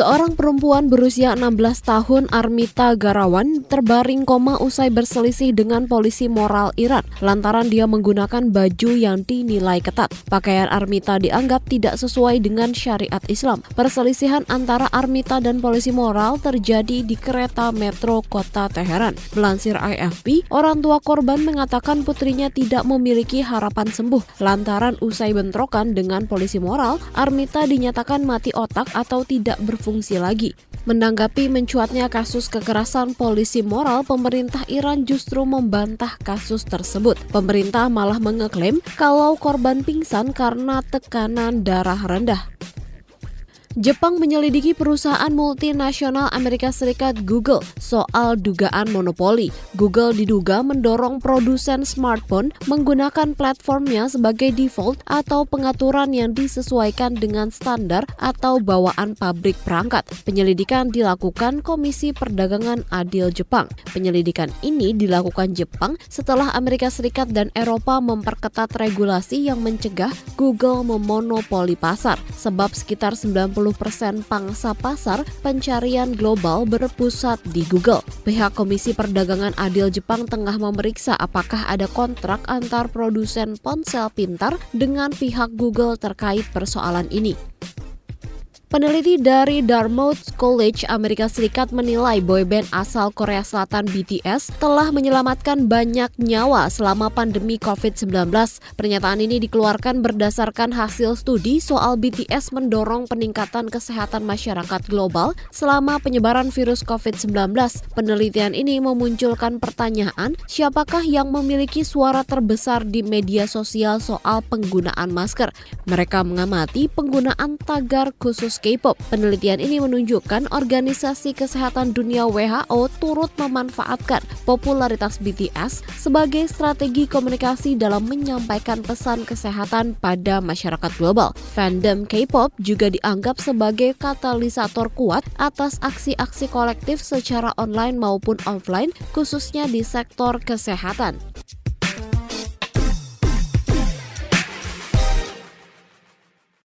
Seorang perempuan berusia 16 tahun Armita Garawan terbaring koma usai berselisih dengan polisi moral Iran lantaran dia menggunakan baju yang dinilai ketat. Pakaian Armita dianggap tidak sesuai dengan syariat Islam. Perselisihan antara Armita dan polisi moral terjadi di kereta metro kota Teheran. Melansir AFP, orang tua korban mengatakan putrinya tidak memiliki harapan sembuh lantaran usai bentrokan dengan polisi moral, Armita dinyatakan mati otak atau tidak berfungsi berfungsi lagi. Menanggapi mencuatnya kasus kekerasan polisi moral, pemerintah Iran justru membantah kasus tersebut. Pemerintah malah mengeklaim kalau korban pingsan karena tekanan darah rendah. Jepang menyelidiki perusahaan multinasional Amerika Serikat Google soal dugaan monopoli. Google diduga mendorong produsen smartphone menggunakan platformnya sebagai default atau pengaturan yang disesuaikan dengan standar atau bawaan pabrik perangkat. Penyelidikan dilakukan Komisi Perdagangan Adil Jepang. Penyelidikan ini dilakukan Jepang setelah Amerika Serikat dan Eropa memperketat regulasi yang mencegah Google memonopoli pasar sebab sekitar 90 persen pangsa pasar pencarian global berpusat di Google. Pihak Komisi Perdagangan Adil Jepang tengah memeriksa apakah ada kontrak antar produsen ponsel pintar dengan pihak Google terkait persoalan ini. Peneliti dari Dartmouth College Amerika Serikat menilai boyband asal Korea Selatan BTS telah menyelamatkan banyak nyawa selama pandemi COVID-19. Pernyataan ini dikeluarkan berdasarkan hasil studi soal BTS mendorong peningkatan kesehatan masyarakat global selama penyebaran virus COVID-19. Penelitian ini memunculkan pertanyaan, siapakah yang memiliki suara terbesar di media sosial soal penggunaan masker? Mereka mengamati penggunaan tagar khusus K-pop. Penelitian ini menunjukkan Organisasi Kesehatan Dunia WHO turut memanfaatkan popularitas BTS sebagai strategi komunikasi dalam menyampaikan pesan kesehatan pada masyarakat global. Fandom K-pop juga dianggap sebagai katalisator kuat atas aksi-aksi kolektif secara online maupun offline, khususnya di sektor kesehatan.